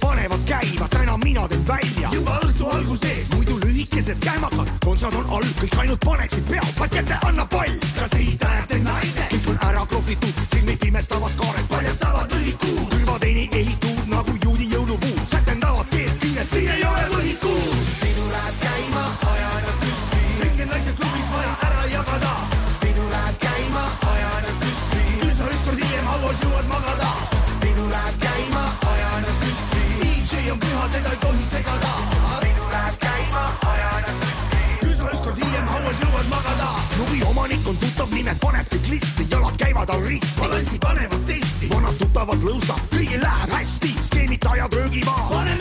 panevad käima, täna mina teen välja. Juba õhtu alguses, muidu lühikesed käimakad, kontsad on all, kõik ainult paneksid pea, patjate anna pall, kas ei tähenda naise, kõik on ära krohvitud, silmi pimestavad kaared, paljastavad lõhikud, külvateini ehitud nagu on tuttav, nimed paneb kõik listi, jalad käivad all risti. balansi panevad testi, vanad tuttavad lõusad, kõigil läheb hästi, skeemitajad röögimaa.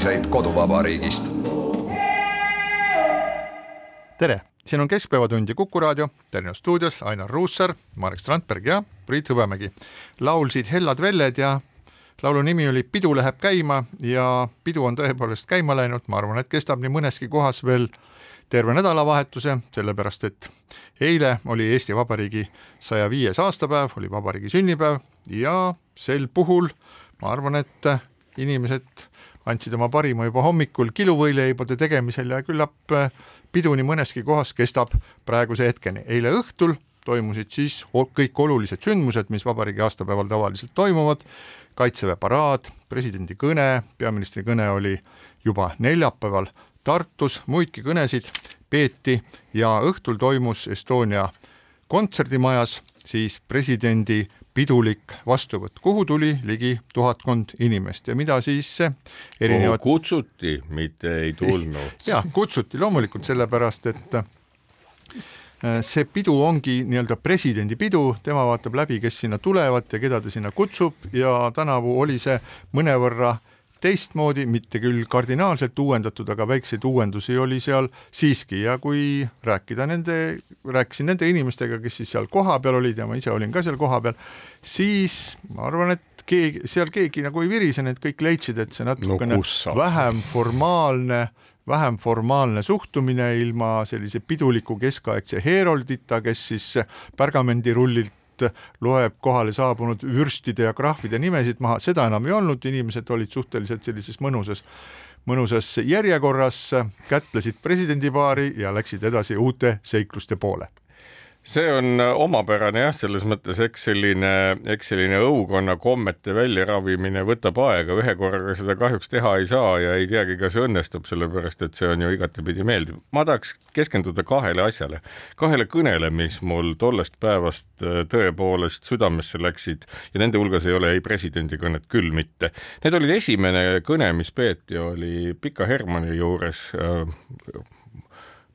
Uudiseid koduvabariigist. tere, siin on Keskpäevatund ja Kuku raadio, Tallinna stuudios Ainar Ruussaar, Marek Strandberg ja Priit Hõbemägi. laulsid Hellad Velled ja laulu nimi oli Pidu läheb käima ja pidu on tõepoolest käima läinud, ma arvan, et kestab nii mõneski kohas veel terve nädalavahetuse, sellepärast et eile oli Eesti Vabariigi saja viies aastapäev, oli vabariigi sünnipäev ja sel puhul ma arvan, et inimesed andsid oma parima juba hommikul kiluvõileibade tegemisel ja küllap äh, pidu nii mõneski kohas kestab praeguse hetkeni. eile õhtul toimusid siis kõik olulised sündmused, mis vabariigi aastapäeval tavaliselt toimuvad, kaitseväe paraad, presidendi kõne, peaministri kõne oli juba neljapäeval Tartus, muidki kõnesid peeti ja õhtul toimus Estonia kontserdimajas siis presidendi pidulik vastuvõtt, kuhu tuli ligi tuhatkond inimest ja mida siis erinevad kutsuti, mitte ei tulnud. ja kutsuti loomulikult sellepärast, et äh, see pidu ongi nii-öelda presidendi pidu, tema vaatab läbi, kes sinna tulevad ja keda ta sinna kutsub. Ja tänavu oli see mõnevõrra teistmoodi, mitte küll kardinaalselt uuendatud, aga väikseid uuendusi oli seal siiski. Ja kui rääkida nende, rääkisin nende inimestega, kes siis seal kohapeal olid ja ma ise olin ka seal kohapeal, siis ma arvan, et keegi, seal keegi nagu ei virise, need kõik leidsid, et see natukene sa- vähem formaalne vähem formaalne suhtumine ilma sellise piduliku keskaegse heeroldita, kes siis pärgamendirullilt loeb kohale saabunud vürstide ja krahvide nimesid maha, seda enam ei olnud, inimesed olid suhteliselt sellises mõnusas mõnusas järjekorras, kätlesid presidendipaari ja läksid edasi uute seikluste poole see on omapärane jah, selles mõttes, eks selline, eks selline õukonna kommete väljaravimine võtab aega, ühe korraga seda kahjuks teha ei saa ja ei teagi, kas õnnestub, sellepärast et see on ju igatepidi meeldiv. ma tahaks keskenduda kahele asjale, kahele kõnele, mis mul tollest päevast äh, tõepoolest südamesse läksid ja nende hulgas ei ole ei presidendi kõnet, küll mitte. Need olid esimene kõne, mis peeti, oli Pika Hermanni juures äh,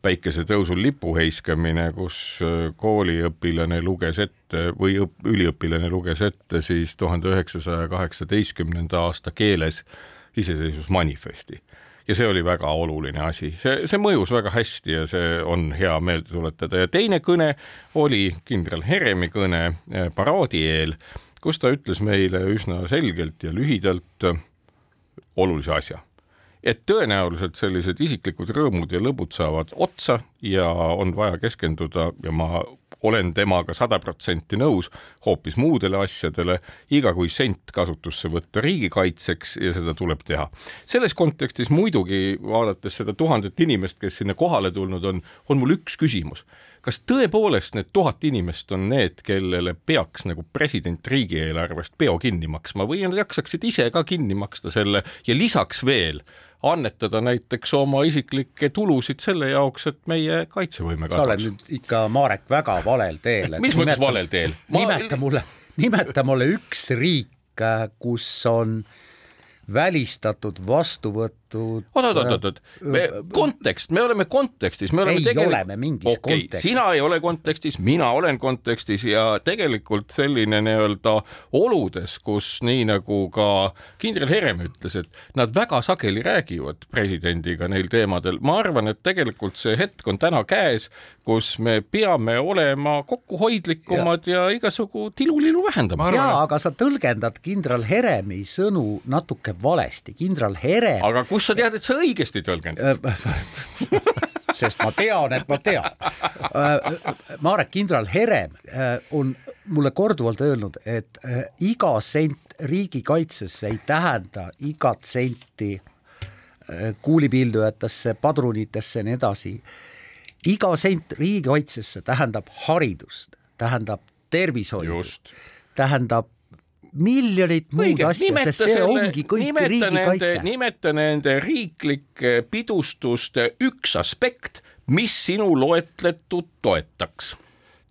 päikesetõusul lipu heiskamine, kus äh, kooliõpilane luges ette või õp, üliõpilane luges ette siis tuhande üheksasaja kaheksateistkümnenda aasta keeles iseseisvusmanifesti. ja see oli väga oluline asi, see, see mõjus väga hästi ja see on hea meelde tuletada. Ja teine kõne oli kindral Heremi kõne äh, paraadi eel, kus ta ütles meile üsna selgelt ja lühidalt äh, olulise asja et tõenäoliselt sellised isiklikud rõõmud ja lõbud saavad otsa ja on vaja keskenduda ja ma olen temaga sada protsenti nõus hoopis muudele asjadele, iga kui sent kasutusse võtta riigikaitseks ja seda tuleb teha. selles kontekstis muidugi, vaadates seda tuhandet inimest, kes sinna kohale tulnud on, on mul üks küsimus kas tõepoolest need tuhat inimest on need, kellele peaks nagu president riigieelarvest peo kinni maksma või nad jaksaksid ise ka kinni maksta selle ja lisaks veel annetada näiteks oma isiklikke tulusid selle jaoks, et meie kaitsevõime kasvaks. sa oled nüüd ikka, Marek, väga valel teel. mis mõttes valel teel Ma...? nimeta mulle, nimeta mulle üks riik, kus on välistatud vastuvõtud. oot, oot, oot, oot, me kontekst, me oleme kontekstis, me oleme ei tegelikult. ole me mingis okay, kontekstis. sina ei ole kontekstis, mina olen kontekstis ja tegelikult selline nii-öelda oludes, kus nii nagu ka kindral Herem ütles, et nad väga sageli räägivad presidendiga neil teemadel, ma arvan, et tegelikult see hetk on täna käes, kus me peame olema kokkuhoidlikumad ja, ja igasugu tilulilu vähendama. jaa, aga sa tõlgendad kindral Heremi sõnu natuke valesti, kindral Herem. aga kust sa tead, et sa õigesti tõlgendad sest ma tean, et ma tean. Äh, Marek kindral Herem äh, on mulle korduvalt öelnud, et äh, iga sent riigikaitsesse ei tähenda igat senti kuulipildujatesse, padrunitesse ja nii edasi. iga sent riigikaitsesse tähendab haridust, tähendab tervishoidu, tähendab miljonit muud asja, sest see selle, ongi kõik riigikaitse. nimeta nende riiklike pidustuste üks aspekt, mis sinu loetletut toetaks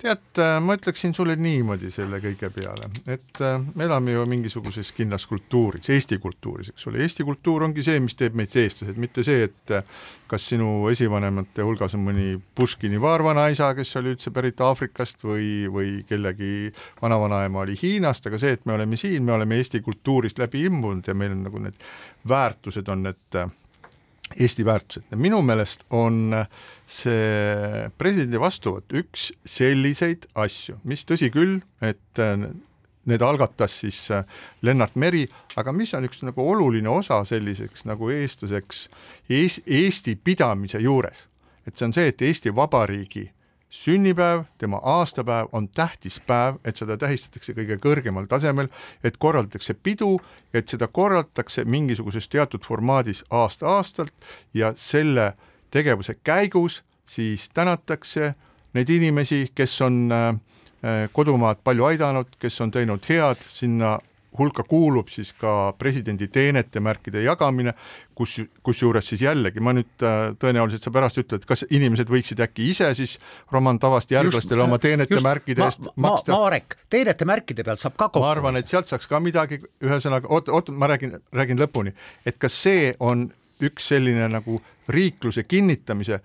tead, äh, ma ütleksin sulle niimoodi selle kõige peale, et äh, me elame ju mingisuguses kindlas kultuuris, Eesti kultuuris, eks ole, Eesti kultuur ongi see, mis teeb meid eestlased, mitte see, et äh, kas sinu esivanemate hulgas on mõni Puškini vaarvanaisa, kes oli üldse pärit Aafrikast või, või kellegi vanavanaema oli Hiinast, aga see, et me oleme siin, me oleme Eesti kultuurist läbi imbunud ja meil on nagu need väärtused on need Eesti väärtused. Ja minu meelest on see presidendi vastuvõtt üks selliseid asju, mis tõsi küll, et äh, need algatas siis äh, Lennart Meri, aga mis on üks nagu oluline osa selliseks nagu eestlaseks Eesti pidamise juures, et see on see, et Eesti Vabariigi sünnipäev, tema aastapäev on tähtis päev, et seda tähistatakse kõige kõrgemal tasemel, et korraldatakse pidu, et seda korraldatakse mingisuguses teatud formaadis aasta-aastalt ja selle tegevuse käigus siis tänatakse neid inimesi, kes on äh, kodumaad palju aidanud, kes on teinud head, sinna hulka kuulub siis ka presidendi teenete märkide jagamine, kus, kusjuures siis jällegi ma nüüd äh, tõenäoliselt sa pärast ütled, kas inimesed võiksid äkki ise siis Roman Tavast järglastele oma teenete just, märkide ma, eest ma, maksta. Marek, teenete märkide pealt saab ka kokku. ma arvan, et sealt saaks ka midagi, ühesõnaga oot, oot, ma räägin, räägin lõpuni, et kas see on üks selline nagu riikluse kinnitamise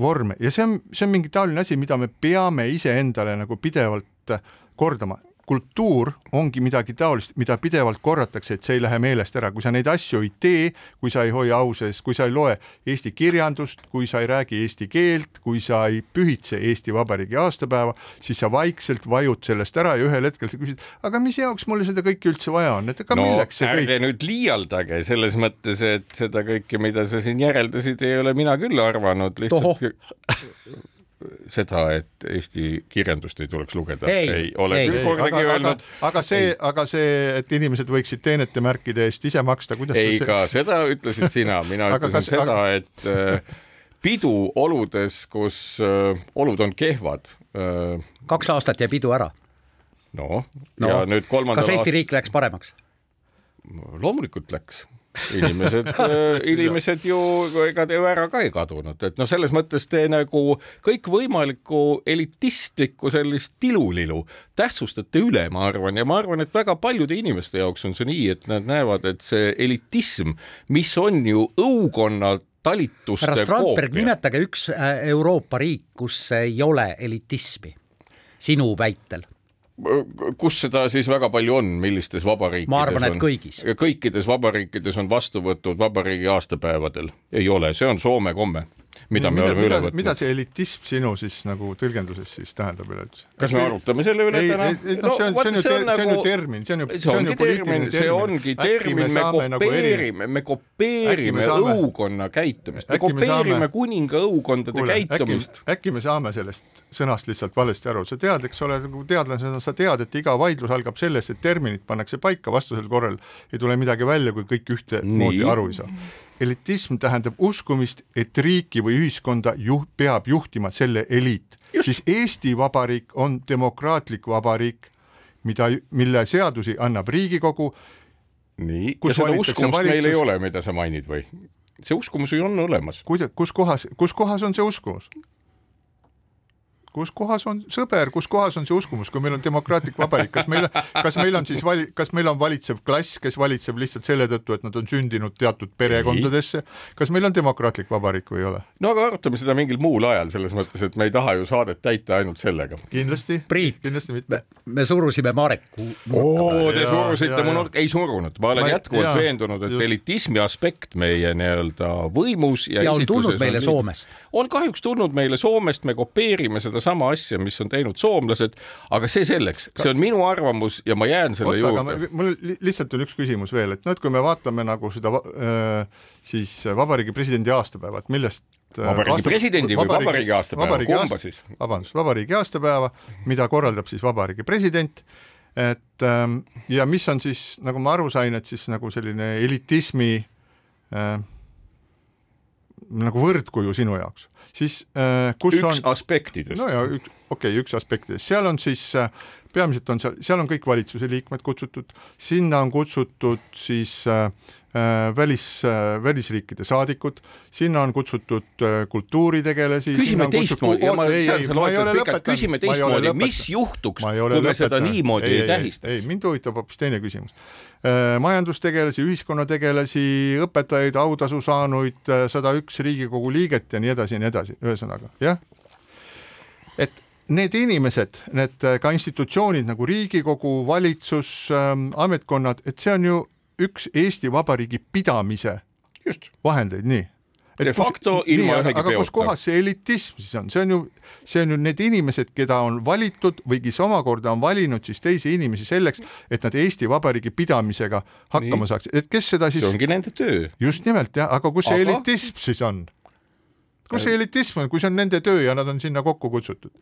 vorme. Ja see on, see on mingi taoline asi, mida me peame iseendale nagu pidevalt kordama kultuur ongi midagi taolist, mida pidevalt korratakse, et see ei lähe meelest ära, kui sa neid asju ei tee, kui sa ei hoia au sees, kui sa ei loe Eesti kirjandust, kui sa ei räägi eesti keelt, kui sa ei pühitse Eesti Vabariigi aastapäeva, siis sa vaikselt vajud sellest ära ja ühel hetkel sa küsid, aga mis jaoks mulle seda kõike üldse vaja on, et aga no, milleks see kõik? ärge nüüd liialdage selles mõttes, et seda kõike, mida sa siin järeldasid, ei ole mina küll arvanud, lihtsalt seda, et Eesti kirjandust ei tuleks lugeda, ei ole ei, küll kordagi öelnud. aga see, aga see, et inimesed võiksid teenete märkide eest ise maksta, kuidas ei, see... ka seda ütlesid sina, mina ütlesin kas, seda aga..., et äh, pidu oludes, kus äh, olud on kehvad äh,. kaks aastat jäi pidu ära. noh no, ja nüüd kolmandal kas Eesti aast... riik läks paremaks? loomulikult läks inimesed äh, inimesed ju, ega te ju ära ka ei kadunud, et noh, selles mõttes te nagu kõikvõimalikku elitistlikku sellist tilulilu tähtsustate üle, ma arvan, ja ma arvan, et väga paljude inimeste jaoks on see nii, et nad näevad, et see elitism, mis on ju õukonna talituste härra Strandberg, nimetage üks äh, Euroopa riik, kus ei ole elitismi. Sinu väitel kus seda siis väga palju on, millistes vabariikides ma arvan, et kõigis. kõikides vabariikides on vastuvõtud vabariigi aastapäevadel, ei ole, see on Soome komme mida me oleme üle mida, võtnud mida. see elitism sinu siis nagu tõlgenduses siis tähendab üleüldse? kas me arutame selle üle ei, täna ei, ei noh, see on, see on ju, see on ju termin, see on ju, see on ongi ju poliitiline termin, see ongi termin, me nagu kopeerime, me kopeerime õukonna käitumist, me kopeerime kuninga õukondade käitumist., äkki me saame sellest sõnast lihtsalt valesti aru, sa tead, eks ole, nagu teadlasena sa tead, et iga vaidlus algab sellest, et terminid pannakse paika, vastasel korral ei tule midagi välja, kui kõik ühtemoodi aru ei saa. Elitism tähendab uskumist, et riiki või ühiskonda juh-, peab juhtima selle eliit. siis Eesti Vabariik on demokraatlik vabariik, mida, mille seadusi annab Riigikogu nii, kus ja seda uskumust meil ei valitsus- ole, mida sa mainid või? see uskumus ju on olemas. kuida-, kus kohas, kus kohas on see uskumus? Kus kohas on sõber, kus kohas on see uskumus, kui meil on demokraatlik vabariik, kas meil, kas meil on siis vali-, kas meil on valitsev klass, kes valitseb lihtsalt selle tõttu, et nad on sündinud teatud perekondadesse, kas meil on demokraatlik vabariik või ei ole? no aga arutame seda mingil muul ajal, selles mõttes, et me ei taha ju saadet täita ainult sellega. kindlasti, Priit. kindlasti mitte. me surusime Mareku oo, te Jaa, surusite jaa, mu nurka, ei surunud, ma olen Ma jätkuvalt jaa, veendunud, et just. elitismi aspekt meie nii-öelda võimus ja, ja on tulnud meile nii- Soomest. On kahjuks tulnud meile Soomest, me kopeerime sedasama asja, mis on teinud soomlased, aga see selleks, see on minu arvamus ja ma jään selle oota, juurde. mul li- lihtsalt on üks küsimus veel, et noh, et kui me vaatame nagu seda siis Vabariigi Presidendi aastapäeva, et millest Vabariigi aasta- presidendi või vabariigi aastapäeva, vabariigi kumba aasta- siis? vabandust, vabariigi aastapäeva, mida korraldab siis Vabariigi President, et ähm, ja mis on siis, nagu ma aru sain, et siis nagu selline elitismi äh, nagu võrdkuju sinu jaoks, siis äh, kus üks on aspektidest. No ja üks, okei okay,, üks aspektidest, seal on siis äh, peamiselt on seal, seal on kõik valitsuse liikmed kutsutud, sinna on kutsutud siis äh, äh, välis äh,, välisriikide saadikud, sinna on kutsutud äh, kultuuritegelasi. küsime teistmoodi ma tean, sa loetad pikalt, küsime teistmoodi, mis juhtuks, ma kui ei ole me seda lõpetanud. niimoodi ei, ei ei tähistaks? mind huvitab hoopis teine küsimus. majandustegelasi, ühiskonnategelasi, õpetajaid, autasu saanuid, sada üks Riigikogu liiget ja nii edasi ja nii edasi, ühesõnaga jah. et need inimesed, need äh, ka institutsioonid nagu Riigikogu, valitsus, ametkonnad, et see on ju üks Eesti Vabariigi pidamise just, vahendeid, nii. De facto ilma ühegi aga kus peota. kohas see elitism siis on, see on ju, see on ju need inimesed, keda on valitud või kes omakorda on valinud siis teisi inimesi selleks, et nad Eesti Vabariigi pidamisega hakkama Nii. saaksid, et kes seda siis see, ongi nende töö. just nimelt jah, aga kus see Aga- elitism siis on? kus see elitism on, kui see on nende töö ja nad on sinna kokku kutsutud?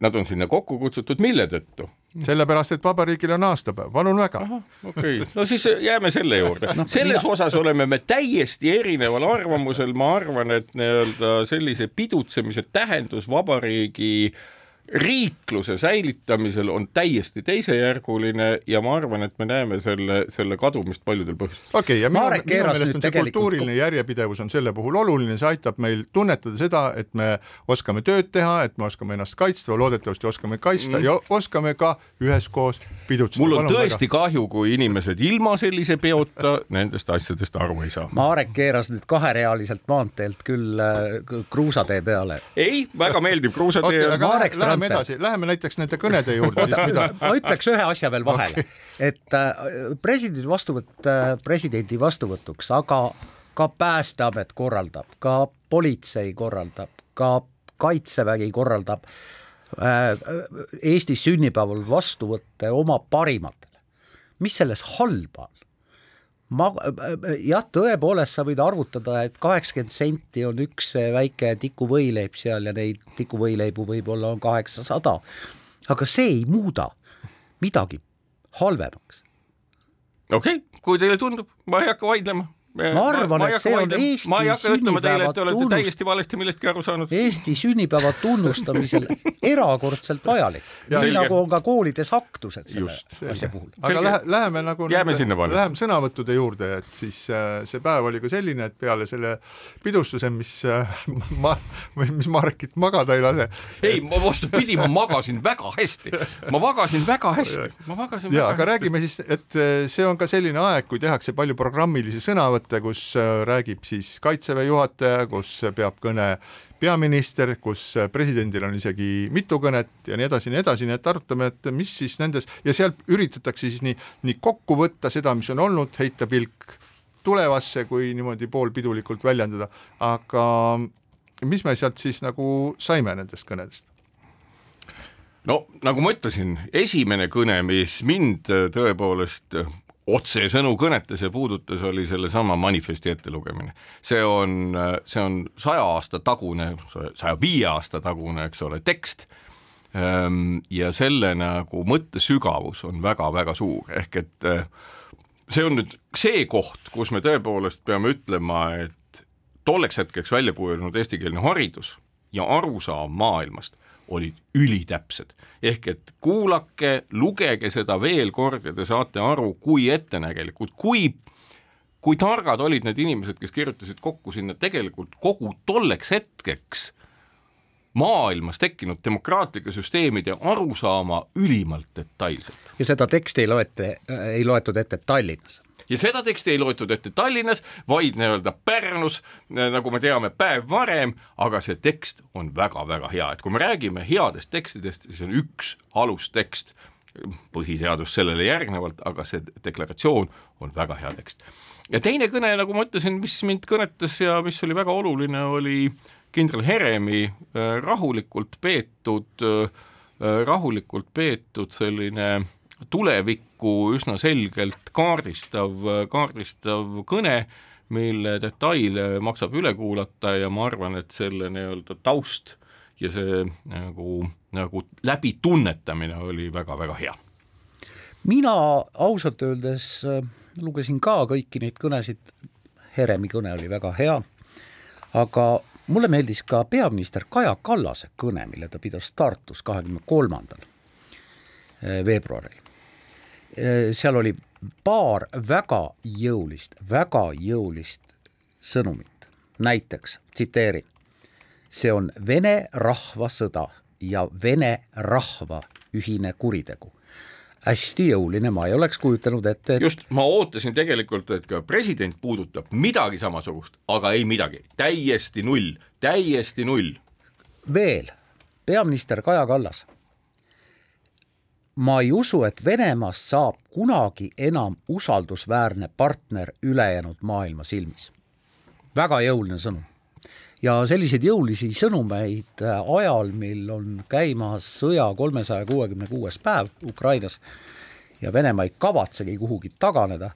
Nad on sinna kokku kutsutud mille tõttu? sellepärast, et vabariigil on aastapäev, palun väga. okei okay., no siis jääme selle juurde no,. selles mina... osas oleme me täiesti erineval arvamusel, ma arvan, et nii-öelda sellise pidutsemise tähendus vabariigi riikluse säilitamisel on täiesti teisejärguline ja ma arvan, et me näeme selle, selle kadumist paljudel põhjustel. okei okay,, ja minu, Marek minu meelest on see tegelikult- kultuuriline järjepidevus on selle puhul oluline, see aitab meil tunnetada seda, et me oskame tööd teha, et me oskame ennast kaitsta loodetavasti oskame kaitsta mm. ja oskame ka üheskoos pidutseda. mul on tõesti kahju, kui inimesed ilma sellise peota nendest asjadest aru ei saa. Marek keeras nüüd kaherealiselt maanteelt küll äh, kruusatee peale. ei, väga meeldiv kruusatee okay, aga Marek lähe, läheme edasi, läheme näiteks nende kõnede juurde, mida ma ütleks ühe asja veel vahele okay., et äh, presidendi vastuvõtt äh, presidendi vastuvõtuks, aga ka Päästeamet korraldab, ka politsei korraldab, ka Kaitsevägi korraldab äh, Eesti sünnipäeval vastuvõtte oma parimatele. mis selles halba on? ma, jah, tõepoolest sa võid arvutada, et kaheksakümmend senti on üks väike tikuvõileib seal ja neid tikuvõileibu võib-olla on kaheksasada, aga see ei muuda midagi halvemaks. okei okay,, kui teile tundub, ma ei hakka vaidlema. Ma arvan, et see on Eesti ma ei hakka ütlema teile, et te olete sünnipäeva täiesti valesti millestki aru saanud. Eesti sünnipäeva tunnustamisel erakordselt vajalik, nii nagu on ka koolides aktused selle Just, asja puhul. aga lähe, läheme nagu Jääme sinnapaika. Läheme sõnavõttude juurde, et siis äh, see päev oli ka selline, et peale selle pidustuse, mis äh, ma, mis Marekit magada ei lase, ei, ma vastupidi, ma magasin väga hästi, ma magasin väga hästi, ma magasin ja aga hästi. räägime siis, et äh, see on ka selline aeg, kui tehakse palju programmilisi sõnavõtte, kus äh, räägib siis kaitseväe juhataja, kus peab kõne peaminister, kus äh, presidendil on isegi mitu kõnet ja nii edasi ja nii edasi, nii et arutame, et mis siis nendes ja seal üritatakse siis nii, nii kokku võtta seda, mis on olnud, heita pilk tulevasse, kui niimoodi poolpidulikult väljendada, aga mis me sealt siis nagu saime nendest kõnedest? no nagu ma ütlesin, esimene kõne, mis mind tõepoolest otsesõnu kõnetas ja puudutas, oli sellesama manifesti ettelugemine. see on, see on saja aasta tagune, saja viie aasta tagune, eks ole, tekst ehm, ja selle nagu mõttesügavus on väga-väga suur, ehk et see on nüüd see koht, kus me tõepoolest peame ütlema, et tolleks hetkeks välja kujunenud eestikeelne haridus ja arusaam maailmast olid ülitäpsed. ehk et kuulake, lugege seda veel kord ja te saate aru, kui ettenägelikud, kui kui targad olid need inimesed, kes kirjutasid kokku sinna tegelikult kogu tolleks hetkeks maailmas tekkinud demokraatlike süsteemide arusaama ülimalt detailselt. ja seda teksti ei loete, ei loetud ette Tallinnas ja seda teksti ei loetud ette Tallinnas, vaid nii-öelda Pärnus, nagu me teame, päev varem, aga see tekst on väga-väga hea, et kui me räägime headest tekstidest, siis on üks alustekst, põhiseadus sellele järgnevalt, aga see deklaratsioon on väga hea tekst. ja teine kõne, nagu ma ütlesin, mis mind kõnetas ja mis oli väga oluline, oli kindral Heremi äh, rahulikult peetud, äh, rahulikult peetud selline tulevikku üsna selgelt kaardistav, kaardistav kõne, mille detaile maksab üle kuulata ja ma arvan, et selle nii-öelda taust ja see nagu, nagu läbitunnetamine oli väga-väga hea. mina ausalt öeldes äh, lugesin ka kõiki neid kõnesid, Heremi kõne oli väga hea, aga mulle meeldis ka peaminister Kaja Kallase kõne, mille ta pidas Tartus kahekümne kolmandal äh, veebruaril. Äh, seal oli paar väga jõulist, väga jõulist sõnumit, näiteks tsiteerin, see on vene rahva sõda ja vene rahva ühine kuritegu hästi jõuline, ma ei oleks kujutanud ette et.... just, ma ootasin tegelikult, et ka president puudutab midagi samasugust, aga ei midagi, täiesti null, täiesti null. veel, peaminister Kaja Kallas. Ma ei usu, et Venemaast saab kunagi enam usaldusväärne partner ülejäänud maailma silmis. väga jõuline sõnum ja selliseid jõulisi sõnumeid äh, ajal, mil on käimas sõja kolmesaja kuuekümne kuues päev Ukrainas ja Venemaa ei kavatsegi kuhugi taganeda,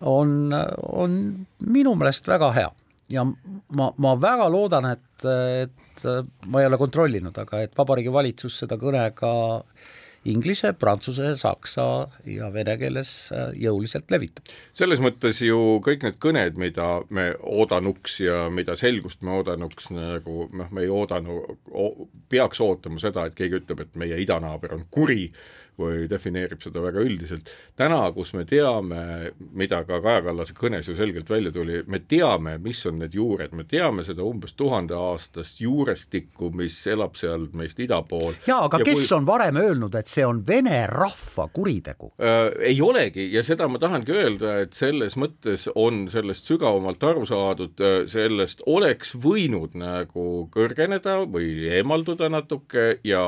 on, on minu meelest väga hea. ja ma, ma väga loodan, et, et ma ei ole kontrollinud, aga et Vabariigi Valitsus seda kõne ka inglise, prantsuse, saksa ja vene keeles äh, jõuliselt levitab. selles mõttes ju kõik need kõned, mida me oodanuks ja mida selgust me oodanuks, nagu noh, me ei oodanud, peaks ootama seda, et keegi ütleb, et meie idanaaber on kuri või defineerib seda väga üldiselt. täna, kus me teame, mida ka Kaja Kallase kõnes ju selgelt välja tuli, me teame, mis on need juured, me teame seda umbes tuhandeaastast juurestikku, mis elab seal meist ida pool. jaa, aga ja kes kui... on varem öelnud, et see on vene rahva kuritegu äh,? ei olegi ja seda ma tahangi öelda, et selles mõttes on sellest sügavamalt aru saadud, sellest oleks võinud nagu kõrgeneda või eemalduda natuke ja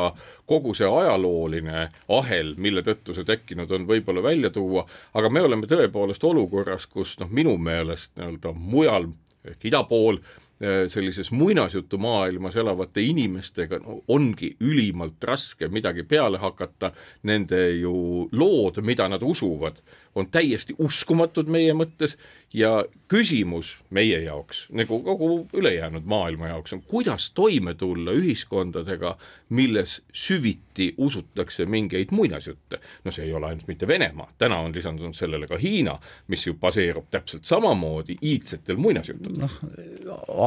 kogu see ajalooline ahel, mille tõttu see tekkinud on, võib-olla välja tuua, aga me oleme tõepoolest olukorras, kus noh, minu meelest nii-öelda mujal ehk ida pool eh, sellises muinasjutumaailmas elavate inimestega no, ongi ülimalt raske midagi peale hakata, nende ju lood, mida nad usuvad, on täiesti uskumatud meie mõttes ja küsimus meie jaoks, nagu kogu ülejäänud maailma jaoks on, kuidas toime tulla ühiskondadega, milles süviti usutakse mingeid muinasjutte. no see ei ole ainult mitte Venemaa, täna on lisandunud sellele ka Hiina, mis ju baseerub täpselt samamoodi iidsetel muinasjuttudel. noh,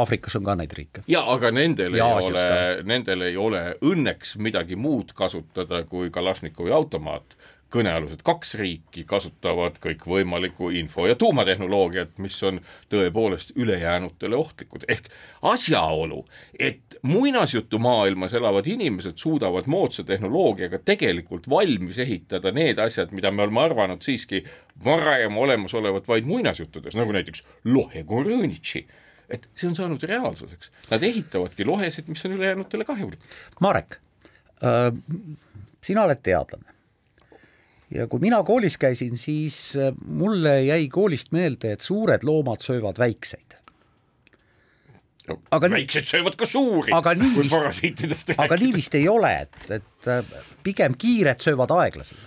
Aafrikas on ka neid riike. ja aga nendel ja ei ole, nendel ei ole õnneks midagi muud kasutada kui Kalašnikovi automaat kõnealused. Kaks riiki kasutavad kõikvõimalikku info- ja tuumatehnoloogiat, mis on tõepoolest ülejäänutele ohtlikud, ehk asjaolu, et muinasjutumaailmas elavad inimesed suudavad moodsa tehnoloogiaga tegelikult valmis ehitada need asjad, mida me oleme arvanud siiski varem olemasolevat vaid muinasjuttudes, nagu näiteks Lohe Gorõnitši et see on saanud reaalsuseks, nad ehitavadki lohesid, mis on ülejäänutele kahjulikud. Marek äh,, sina oled teadlane ja kui mina koolis käisin, siis äh, mulle jäi koolist meelde, et suured loomad söövad väikseid. Aga nii- väiksed söövad ka suuri, aga nii kui parasiitidest aga nii vist ei ole, et, et äh, pigem kiired söövad aeglaselt.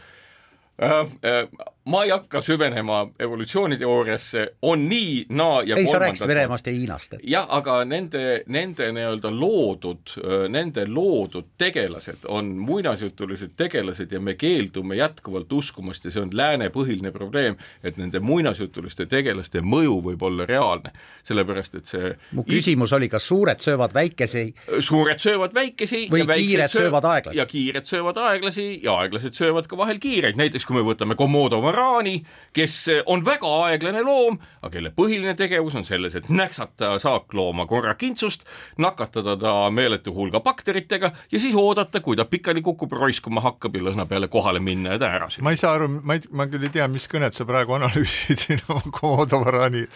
Äh, ma ei hakka süvenema evolutsiooniteooriasse, on nii, naa ja ei, sa rääkisid Venemaast ja Hiinast. jah, aga nende, nende nii-öelda loodud, nende loodud tegelased on muinasjutulised tegelased ja me keeldume jätkuvalt uskumast ja see on lääne põhiline probleem, et nende muinasjutuliste tegelaste mõju võib olla reaalne, sellepärast et see mu küsimus oli, kas suured söövad väikesi suured söövad väikesi Või kiired söövad aeglasi. ja kiired söövad aeglasi ja aeglased söövad ka vahel kiireid, näiteks kui me võtame Komodo varani, kes on väga aeglane loom, aga kelle põhiline tegevus on selles, et näksata saaklooma korra kintsust, nakatada ta meeletu hulga bakteritega ja siis oodata, kui ta pikali kukub, roiskuma hakkab ja lõhna peale kohale minna ja ta ära süüa. ma ei saa aru, ma ei, ma küll ei tea, mis kõnet sa praegu analüüsid siin Komodo varani.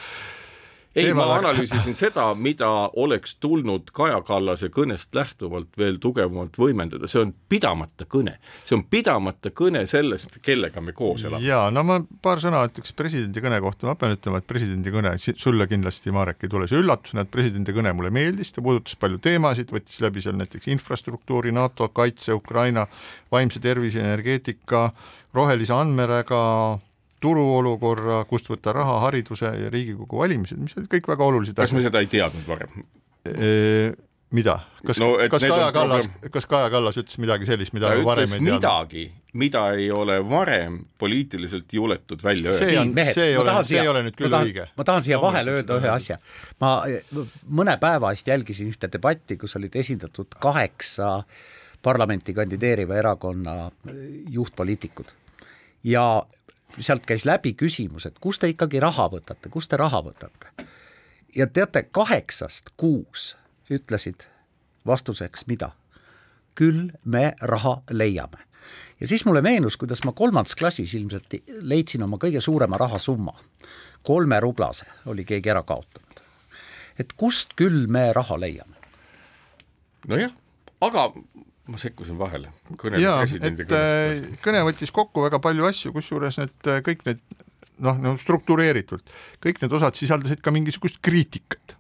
ei, ma analüüsisin seda, mida oleks tulnud Kaja Kallase kõnest lähtuvalt veel tugevamalt võimendada, see on pidamata kõne, see on pidamata kõne sellest, kellega me koos elame. ja no ma paar sõna ütleks presidendi kõne kohta, ma pean ütlema, et presidendi kõne sulle kindlasti, Marek, ei tule see üllatusena, et presidendi kõne mulle meeldis, ta puudutas palju teemasid, võttis läbi seal näiteks infrastruktuuri, NATO, kaitse, Ukraina, vaimse tervise, energeetika, rohelise andmeräga, turuolukorra, kust võtta raha, hariduse ja Riigikogu valimised, mis olid kõik väga olulised kas me asjad. seda ei teadnud varem? mida, kas No, kas Kaja Kallas problem-, kas Kaja Kallas ütles midagi sellist, mida ta me varem ei teadnud? midagi, mida ei ole varem poliitiliselt juletud välja See öelda. on- see ei ole- see ei ole nüüd küll ma tahan, õige. ma tahan siia vahele öelda ühe asja. ma mõne päeva eest jälgisin ühte debatti, kus olid esindatud kaheksa parlamenti kandideeriva erakonna juhtpoliitikud ja sealt käis läbi küsimus, et kust te ikkagi raha võtate, kust te raha võtate? ja teate, kaheksast kuus ütlesid vastuseks mida? küll me raha leiame. ja siis mulle meenus, kuidas ma kolmandas klassis ilmselt leidsin oma kõige suurema rahasumma. kolme rublase oli keegi ära kaotanud. et kust küll me raha leiame? nojah, aga ma sekkusin vahele. jaa, et äh, kõnest. kõne võttis kokku väga palju asju, kusjuures need äh, kõik need noh, no struktureeritult, kõik need osad sisaldasid ka mingisugust kriitikat,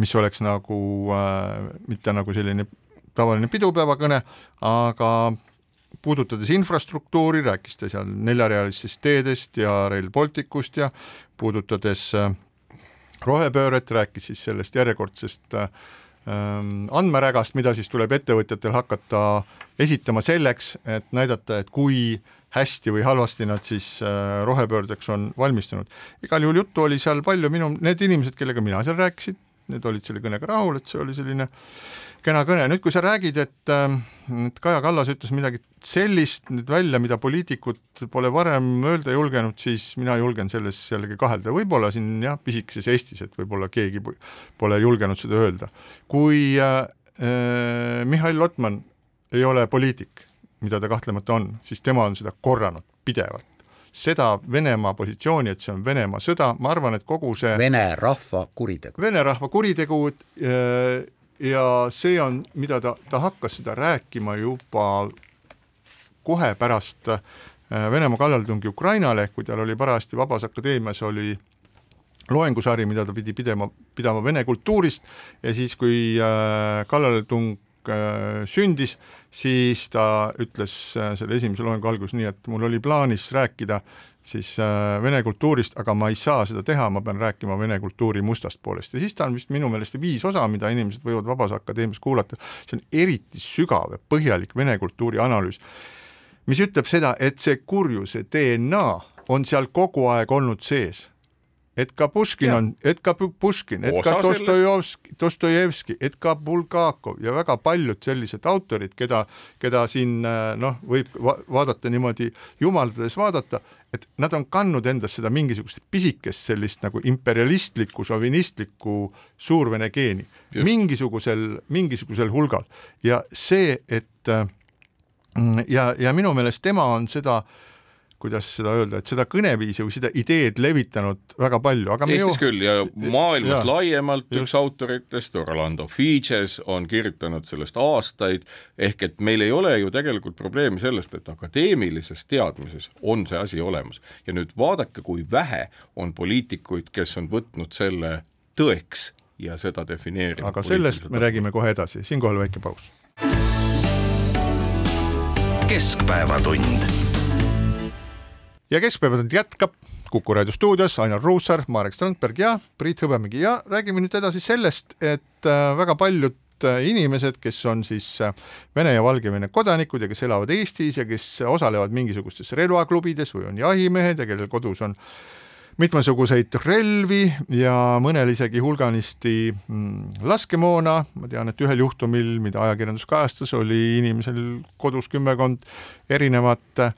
mis oleks nagu äh, mitte nagu selline tavaline pidupäevakõne, aga puudutades infrastruktuuri, rääkis ta seal neljarealistest teedest ja Rail Balticust ja puudutades äh, rohepööret, rääkis siis sellest järjekordsest äh, andmerägast, mida siis tuleb ettevõtjatel hakata esitama selleks, et näidata, et kui hästi või halvasti nad siis äh, rohepöördeks on valmistunud. igal juhul juttu oli seal palju, minu, need inimesed, kellega mina seal rääkisin, need olid selle kõnega rahul, et see oli selline kena kõne, nüüd kui sa räägid, et, äh, et Kaja Kallas ütles midagi sellist nüüd välja, mida poliitikud pole varem öelda julgenud, siis mina julgen selles jällegi kahelda, võib-olla siin jah, pisikeses Eestis, et võib-olla keegi po- pole julgenud seda öelda. kui äh, äh, Mihhail Lotman ei ole poliitik, mida ta kahtlemata on, siis tema on seda korranud pidevalt. seda Venemaa positsiooni, et see on Venemaa sõda, ma arvan, et kogu see Vene rahva kuritegu. vene rahva kuritegu äh, ja see on, mida ta, ta hakkas seda rääkima juba kohe pärast äh, Venemaa kallaletungi Ukrainale, kui tal oli parajasti Vabas Akadeemias oli loengusari, mida ta pidi pidama, pidama vene kultuurist ja siis, kui äh, kallaletung äh, sündis, siis ta ütles äh, selle esimese loengu alguses nii, et mul oli plaanis rääkida siis äh, vene kultuurist, aga ma ei saa seda teha, ma pean rääkima vene kultuuri mustast poolest ja siis ta on vist minu meelest viis osa, mida inimesed võivad Vabas Akadeemias kuulata, see on eriti sügav ja põhjalik vene kultuuri analüüs mis ütleb seda, et see kurjuse DNA on seal kogu aeg olnud sees. et ka Puškin Jah. on, et ka Pu- Puškin, et ka. Dostojevski, Dostojevski, et ka Bulgakov ja väga paljud sellised autorid, keda, keda siin äh, noh, võib va vaadata niimoodi jumaldades vaadata, et nad on kandnud endas seda mingisugust pisikest sellist nagu imperialistlikku, šovinistlikku suurvene geeni Just. mingisugusel, mingisugusel hulgal ja see, et äh, Mm, ja, ja minu meelest tema on seda, kuidas seda öelda, et seda kõneviisi või seda ideed levitanud väga palju, aga Eestis küll ja maailmas Jaa. laiemalt Just. üks autoritest, Orlando Figes on kirjutanud sellest aastaid, ehk et meil ei ole ju tegelikult probleemi sellest, et akadeemilises teadmises on see asi olemas ja nüüd vaadake, kui vähe on poliitikuid, kes on võtnud selle tõeks ja seda defineerib. aga sellest me räägime kohe edasi, siinkohal väike paus. keskpäevatund. Ja Keskpäevatund jätkab Kuku raadio stuudios Ainar Ruussaar, Marek Strandberg ja Priit Hõbemägi. Ja räägime nüüd edasi sellest, et äh, väga paljud äh, inimesed, kes on siis äh, Vene ja Valgevene kodanikud ja kes elavad Eestis ja kes osalevad mingisugustes relvaklubides või on jahimehed ja kellel kodus on mitmesuguseid relvi ja mõnel isegi hulganisti mm, laskemoona, ma tean, et ühel juhtumil, mida ajakirjandus kajastas, oli inimesel kodus kümmekond erinevat äh,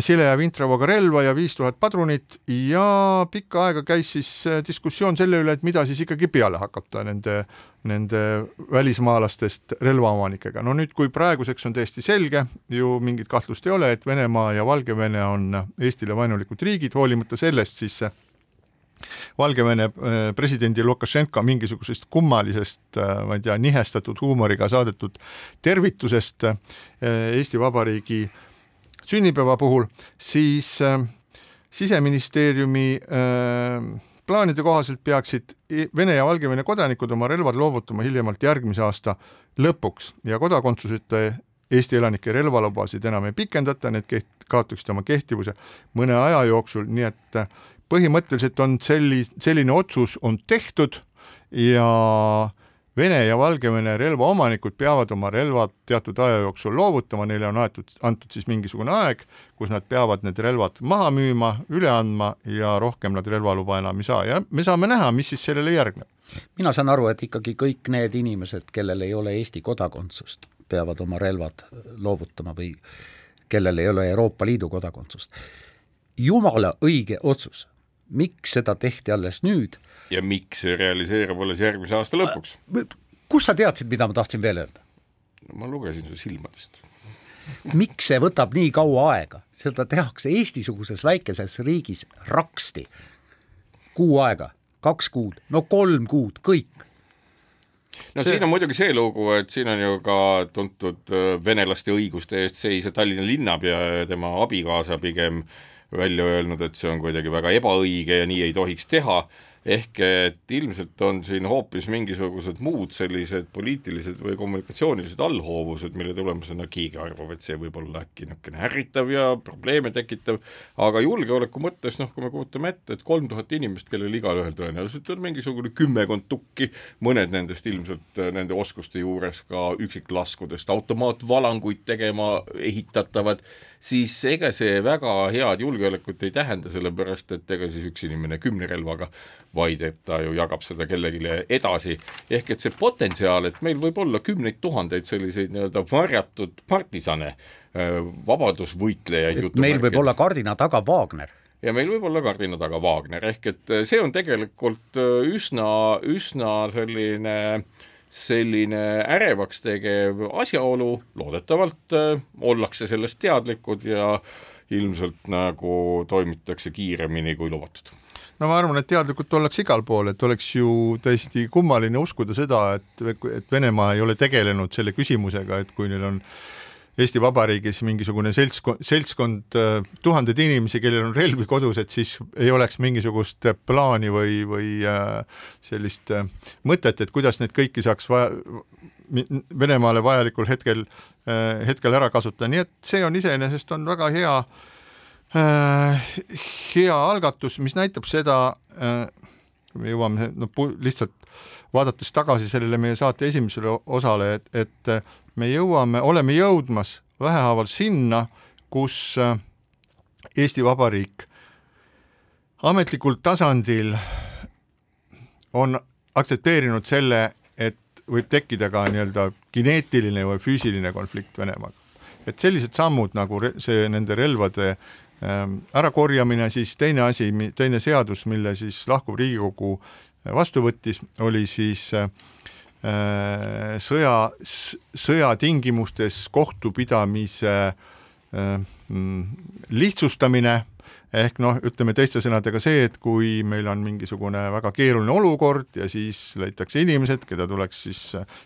sile ja vintravoga relva ja viis tuhat padrunit ja pikka aega käis siis äh, diskussioon selle üle, et mida siis ikkagi peale hakata nende, nende välismaalastest relvaomanikega. no nüüd, kui praeguseks on täiesti selge, ju mingit kahtlust ei ole, et Venemaa ja Valgevene on Eestile vaenulikud riigid, hoolimata sellest siis Valgevene äh, presidendi Lukašenka mingisugusest kummalisest, ma ei tea, nihestatud huumoriga saadetud tervitusest Eesti Vabariigi äh, sünnipäeva puhul, siis äh, siseministeeriumi äh, plaanide kohaselt peaksid Vene ja Valgevene kodanikud oma relvad loovutama hiljemalt järgmise aasta lõpuks. Ja kodakondsuseta Eesti elanike relvalubasid enam ei pikendata, need keht-, kaotaksid oma kehtivuse mõne aja jooksul, nii et äh, põhimõtteliselt on selli-, selline otsus on tehtud ja Vene ja Valgevene relvaomanikud peavad oma relvad teatud aja jooksul loovutama, neile on aetud, antud siis mingisugune aeg, kus nad peavad need relvad maha müüma, üle andma ja rohkem nad relvaluba enam ei saa ja me saame näha, mis siis sellele järgneb. mina saan aru, et ikkagi kõik need inimesed, kellel ei ole Eesti kodakondsust, peavad oma relvad loovutama või kellel ei ole Euroopa Liidu kodakondsust. jumala õige otsus, miks seda tehti alles nüüd ja miks see realiseerub alles järgmise aasta lõpuks? kust sa teadsid, mida ma tahtsin veel öelda? no ma lugesin su silmadest. miks see võtab nii kaua aega, seda tehakse Eesti-suguses väikeses riigis raksti. kuu aega, kaks kuud, no kolm kuud, kõik no see... siin on muidugi see lugu, et siin on ju ka tuntud äh, venelaste õiguste eest seisja Tallinna linnapea ja tema abikaasa pigem välja öelnud, et see on kuidagi väga ebaõige ja nii ei tohiks teha. Ehk et ilmselt on siin hoopis mingisugused muud sellised poliitilised või kommunikatsioonilised allhoovused, mille tulemusena keegi arvab, et see võib olla äkki niisugune ärritav ja probleeme tekitav, aga julgeoleku mõttes noh, kui me kujutame ette, et kolm tuhat inimest, kellel igalühel tõenäoliselt on mingisugune kümmekond tukki, mõned nendest ilmselt äh, nende oskuste juures ka üksiklaskudest automaatvalanguid tegema ehitatavad, siis ega see väga head julgeolekut ei tähenda, sellepärast et ega siis üks inimene kümne relvaga, vaid et ta ju jagab seda kellelegi edasi, ehk et see potentsiaal, et meil võib olla kümneid tuhandeid selliseid nii-öelda varjatud partisane, äh, vabadusvõitlejaid. meil võib olla kardina taga Wagner. Ja meil võib olla kardina taga Wagner, ehk et see on tegelikult äh, üsna, üsna selline äh, selline ärevaks tegev asjaolu, loodetavalt äh, ollakse sellest teadlikud ja ilmselt nagu toimitakse kiiremini kui lubatud. No ma arvan, et teadlikult ollakse igal pool, et oleks ju täiesti kummaline uskuda seda, et, et Venemaa ei ole tegelenud selle küsimusega, et kui neil on äh, Eesti Vabariigis mingisugune seltskond, seltskond äh, tuhandeid inimesi, kellel on relvi kodus, et siis ei oleks mingisugust plaani või, või äh, sellist äh, mõtet, et kuidas neid kõiki saaks vaja, Venemaale vajalikul hetkel, hetkel ära kasutada, nii et see on iseenesest on väga hea, hea algatus, mis näitab seda, kui me jõuame no lihtsalt vaadates tagasi sellele meie saate esimesele osale, et, et me jõuame, oleme jõudmas vähehaaval sinna, kus äh, Eesti Vabariik ametlikul tasandil on aktsepteerinud selle, et võib tekkida ka nii-öelda kineetiline või füüsiline konflikt Venemaaga. et sellised sammud nagu see nende relvade ähm, ärakorjamine, siis teine asi, teine seadus, mille siis lahkuv Riigikogu vastu võttis, oli siis äh, sõja, sõja tingimustes kohtupidamise äh, mm, lihtsustamine, ehk noh, ütleme teiste sõnadega see, et kui meil on mingisugune väga keeruline olukord ja siis leitakse inimesed, keda tuleks siis,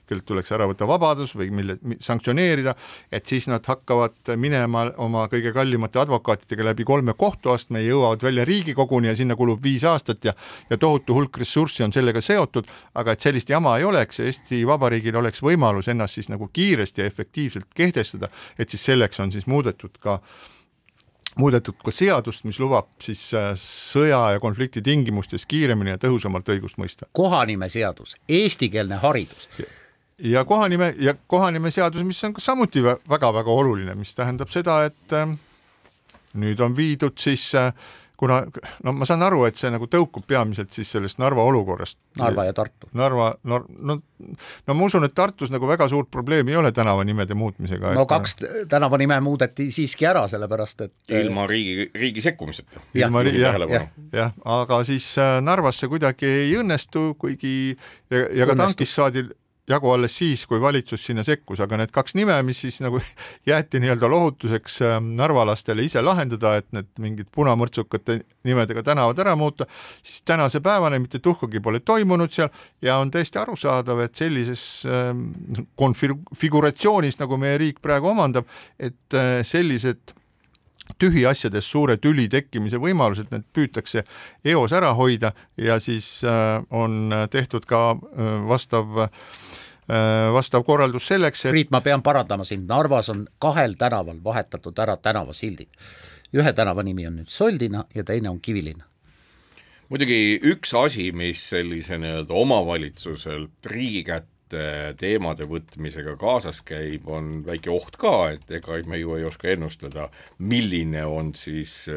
kellelt tuleks ära võtta vabadus või mille sanktsioneerida, et siis nad hakkavad minema oma kõige kallimate advokaatidega läbi kolme kohtuastme ja jõuavad välja Riigikoguni ja sinna kulub viis aastat ja ja tohutu hulk ressurssi on sellega seotud, aga et sellist jama ei oleks Eesti Vabariigil oleks võimalus ennast siis nagu kiiresti ja efektiivselt kehtestada, et siis selleks on siis muudetud ka muudetud ka seadust, mis lubab siis äh, sõja ja konflikti tingimustes kiiremini ja tõhusamalt õigust mõista. kohanimeseadus, eestikeelne haridus. ja kohanime ja kohanimeseadus, mis on samuti väga-väga oluline, mis tähendab seda, et äh, nüüd on viidud siis äh, kuna no ma saan aru, et see nagu tõukub peamiselt siis sellest Narva olukorrast. Narva ja Tartu. Narva, no, no, no ma usun, et Tartus nagu väga suurt probleemi ei ole tänavanimede muutmisega. no et, kaks tänavanime muudeti siiski ära, sellepärast et ilma riigi, riigi sekkumiseta. ilma riigi, jah, jah, jah, aga siis äh, Narvas see kuidagi ei õnnestu, kuigi ja, ja ka tankis saadi jagu alles siis, kui valitsus sinna sekkus, aga need kaks nime, mis siis nagu jäeti nii-öelda lohutuseks ähm, narvalastele ise lahendada, et need mingid punamõrtsukate nimedega tänavad ära muuta, siis tänase päevani mitte tuhkagi pole toimunud seal ja on täiesti arusaadav, et sellises ähm, konfiguratsioonis, nagu meie riik praegu omandab, et äh, sellised tühiasjades suure tüli tekkimise võimalused, need püütakse eos ära hoida ja siis äh, on tehtud ka äh, vastav äh, vastav korraldus selleks, et Priit, ma pean parandama sind, Narvas on kahel tänaval vahetatud ära tänavasildid. ühe tänava nimi on nüüd Soldina ja teine on Kivilinna muidugi üks asi, mis sellise nii-öelda omavalitsuselt riigi kätte teemade võtmisega kaasas käib, on väike oht ka, et ega me ju ei oska ennustada, milline on siis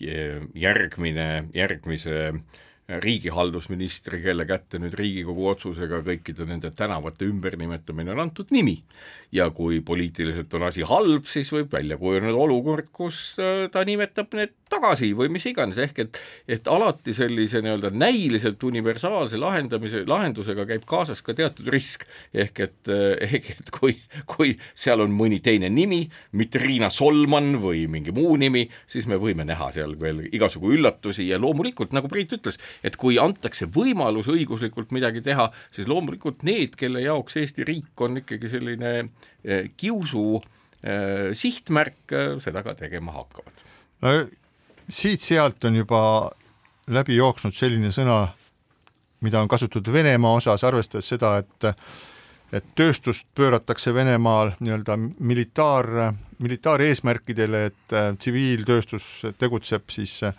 järgmine, järgmise äh, riigihaldusministri, kelle kätte nüüd Riigikogu otsusega kõikide nende tänavate ümbernimetamine on antud nimi. ja kui poliitiliselt on asi halb, siis võib välja kujuneda olukord, kus äh, ta nimetab need tagasi või mis iganes, ehk et et alati sellise nii-öelda näiliselt universaalse lahendamise, lahendusega käib kaasas ka teatud risk, ehk et, äh, ehk et kui, kui seal on mõni teine nimi, mitte Riina Solman või mingi muu nimi, siis me võime näha seal veel igasugu üllatusi ja loomulikult, nagu Priit ütles, et kui antakse võimalus õiguslikult midagi teha, siis loomulikult need, kelle jaoks Eesti riik on ikkagi selline eh, kiusu eh, sihtmärk, eh, seda ka tegema hakkavad. Siit-sealt on juba läbi jooksnud selline sõna, mida on kasutatud Venemaa osas, arvestades seda, et et tööstust pööratakse Venemaal nii-öelda militaar, militaareesmärkidele, et tsiviiltööstus tegutseb siis äh,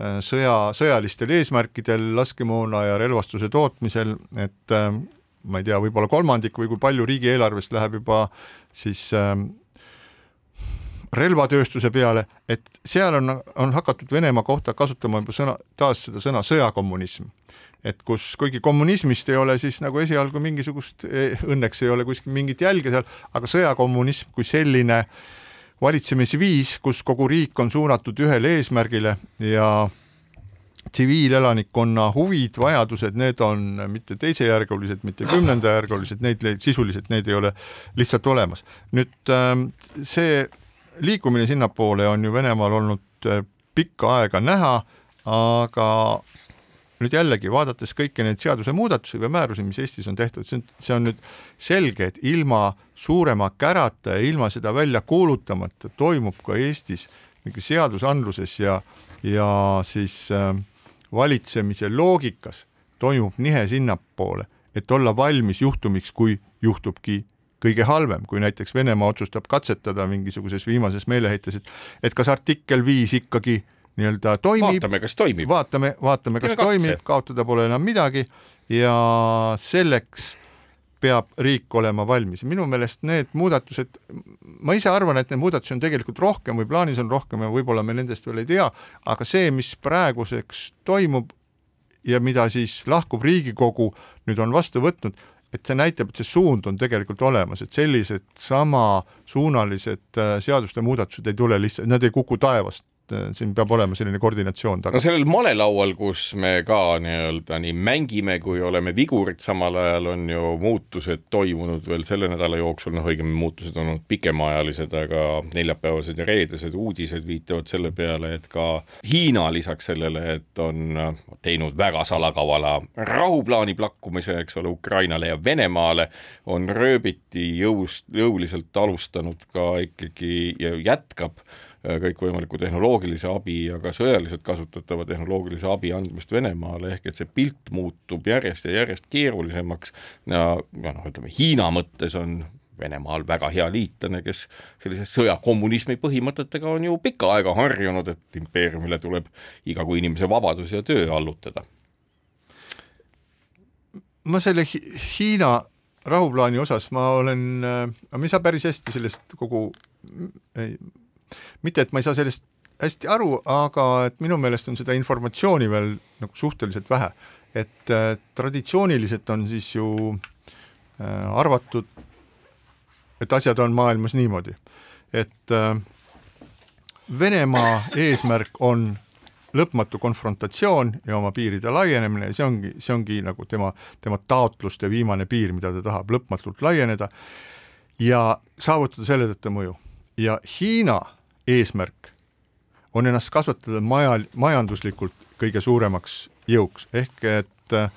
Äh, sõja, sõjalistel eesmärkidel laskemoona ja relvastuse tootmisel, et äh, ma ei tea, võib-olla kolmandik või kui palju riigieelarvest läheb juba siis äh, relvatööstuse peale, et seal on, on hakatud Venemaa kohta kasutama juba sõna, taas seda sõna sõjakommunism. et kus, kuigi kommunismist ei ole siis nagu esialgu mingisugust, õnneks ei ole kuskil mingit jälge seal, aga sõjakommunism kui selline valitsemisviis, kus kogu riik on suunatud ühele eesmärgile ja tsiviilelanikkonna huvid, vajadused, need on mitte teisejärgulised, mitte kümnendajärgulised, neid sisuliselt neid ei ole lihtsalt olemas. nüüd ähm, see liikumine sinnapoole on ju Venemaal olnud äh, pikka aega näha, aga nüüd jällegi vaadates kõiki neid seadusemuudatusi või määrusi, mis Eestis on tehtud, see on, see on nüüd selge, et ilma suurema kärata ja ilma seda välja kuulutamata toimub ka Eestis mingi seadusandluses ja, ja siis äh, valitsemise loogikas toimub nihe sinnapoole, et olla valmis juhtumiks, kui juhtubki kõige halvem, kui näiteks Venemaa otsustab katsetada mingisuguses viimases meeleheites, et et kas artikkel viis ikkagi nii-öelda toimib. vaatame, kas toimib. vaatame, vaatame, kas Teeme toimib, kaotada pole enam midagi ja selleks peab riik olema valmis. minu meelest need muudatused, ma ise arvan, et neid muudatusi on tegelikult rohkem või plaanis on rohkem ja võib-olla me nendest veel ei tea, aga see, mis praeguseks toimub ja mida siis lahkuv Riigikogu nüüd on vastu võtnud, et see näitab, et see suund on tegelikult olemas, et sellised samasuunalised äh, seaduste muudatused ei tule lihtsalt, nad ei kuku taevast et äh, siin peab olema selline koordinatsioon taga. No sellel malelaual, kus me ka nii-öelda nii mängime kui oleme vigurid, samal ajal on ju muutused toimunud veel selle nädala jooksul, noh õigemini muutused on olnud pikemaajalised, aga neljapäevased ja reedesed uudised viitavad selle peale, et ka Hiina lisaks sellele, et on teinud väga salakavala rahuplaani plakkumise, eks ole, Ukrainale ja Venemaale, on rööbiti jõust, jõuliselt alustanud ka ikkagi ja jätkab äh, kõikvõimaliku tehnoloogilise abi ja ka sõjaliselt kasutatava tehnoloogilise abi andmist Venemaale, ehk et see pilt muutub järjest ja järjest keerulisemaks ja, ja noh, ütleme Hiina mõttes on Venemaal väga hea liitlane, kes sellise sõjakommunismi põhimõtetega on ju pikka aega harjunud, et impeeriumile tuleb igagu inimese vabadus ja töö allutada. ma selle Hiina rahuplaani osas ma olen, äh, ma ei saa päris hästi sellest kogu, ei, mitte et ma ei saa sellest hästi aru, aga et minu meelest on seda informatsiooni veel nagu suhteliselt vähe. et äh, traditsiooniliselt on siis ju äh, arvatud, et asjad on maailmas niimoodi, et äh, Venemaa eesmärk on lõpmatu konfrontatsioon ja oma piiride laienemine ja see ongi, see ongi nagu tema, tema taotluste viimane piir, mida ta tahab lõpmatult laieneda ja saavutada selle tõttu mõju. ja Hiina eesmärk on ennast kasvatada maja, majanduslikult kõige suuremaks jõuks, ehk et äh,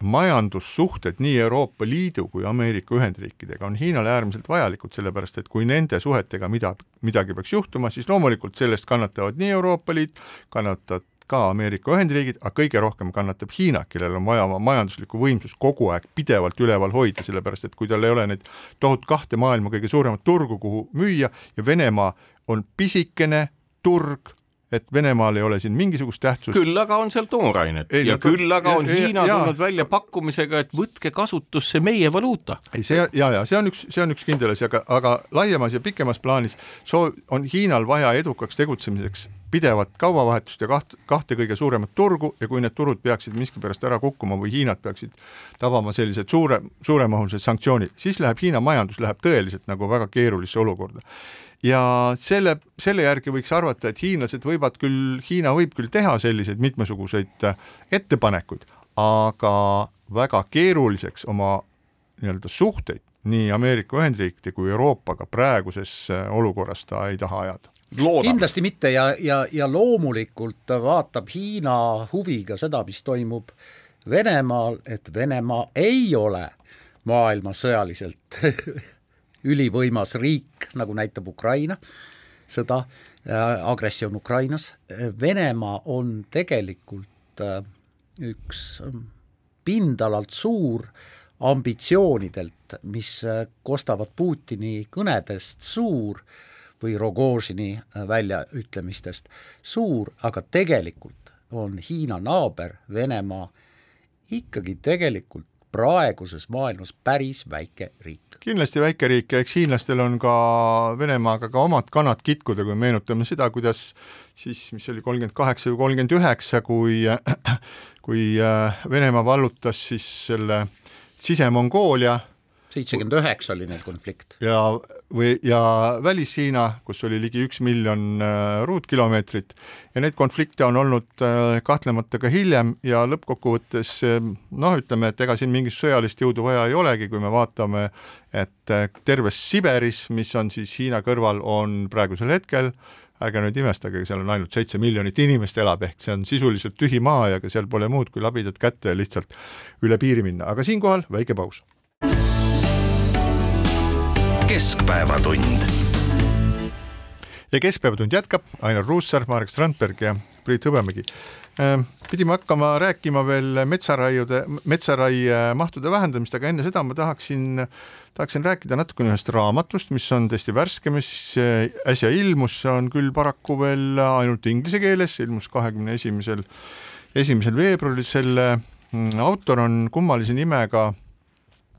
majandussuhted nii Euroopa Liidu kui Ameerika Ühendriikidega on Hiinale äärmiselt vajalikud, sellepärast et kui nende suhetega mida, midagi peaks juhtuma, siis loomulikult sellest kannatavad nii Euroopa Liit, kannatavad ka Ameerika Ühendriigid, aga kõige rohkem kannatab Hiina, kellel on vaja oma majanduslikku võimsust kogu aeg pidevalt üleval hoida, sellepärast et kui tal ei ole neid tohutu kahte maailma kõige suuremat turgu, kuhu müüa ja Venemaa on pisikene turg, et Venemaal ei ole siin mingisugust tähtsust. küll aga on seal toorainet ei, ja küll aga on ja, Hiina ja, tulnud välja pakkumisega, et võtke kasutusse meie valuuta. ei, see ja, ja see on üks, see on üks kindel asi, aga, aga laiemas ja pikemas plaanis soov on Hiinal vaja edukaks tegutsemiseks pidevat kaubavahetust ja kaht, kahte kõige suuremat turgu ja kui need turud peaksid miskipärast ära kukkuma või Hiinat peaksid tabama sellised suure, suuremahulised sanktsioonid, siis läheb Hiina majandus läheb tõeliselt nagu väga keerulisse olukorda ja selle, selle järgi võiks arvata, et hiinlased võivad küll, Hiina võib küll teha selliseid mitmesuguseid ettepanekuid, aga väga keeruliseks oma nii-öelda suhteid nii Ameerika Ühendriikide kui Euroopaga praeguses olukorras ta ei taha ajada. Loodame. kindlasti mitte ja, ja, ja loomulikult vaatab Hiina huviga seda, mis toimub Venemaal, et Venemaa ei ole maailma sõjaliselt ülivõimas riik, nagu näitab Ukraina sõda, äh, agressioon Ukrainas, Venemaa on tegelikult äh, üks ähm, pindalalt suur ambitsioonidelt, mis äh, kostavad Putini kõnedest suur või Rogožini väljaütlemistest suur, aga tegelikult on Hiina naaber Venemaa ikkagi tegelikult praeguses maailmas päris väike riik. kindlasti väike riik ja eks hiinlastel on ka Venemaaga ka omad kanad kitkuda, kui meenutame seda, kuidas siis, mis oli kolmkümmend kaheksa või kolmkümmend üheksa, kui kui äh, Venemaa vallutas siis selle Sise-Mongoolia seitsekümmend üheksa oli neil konflikt. ja, või, ja Välis-Hiina, kus oli ligi üks miljon äh, ruutkilomeetrit. Ja neid konflikte on olnud äh, kahtlemata ka hiljem ja lõppkokkuvõttes äh, noh, ütleme, et ega siin mingit sõjalist jõudu vaja ei olegi, kui me vaatame, et terves Siberis, mis on siis Hiina kõrval, on praegusel hetkel ärge nüüd imestage, seal on ainult seitse miljonit inimest elab, ehk see on sisuliselt tühi maa ja ega seal pole muud kui labidad kätte ja lihtsalt üle piiri minna, aga siinkohal väike paus keskpäevatund. ja Keskpäevatund jätkab, Ainar Ruussaar, Marek Strandberg ja Priit Hõbemägi. Ehm, pidime hakkama rääkima veel metsaraiude, metsaraie mahtude vähendamist, aga enne seda ma tahaksin, tahaksin rääkida natukene ühest raamatust, mis on tõesti värske, mis äsja ilmus, see on küll paraku veel ainult inglise keeles, ilmus kahekümne esimesel, esimesel veebruaril, selle mm, autor on kummalise nimega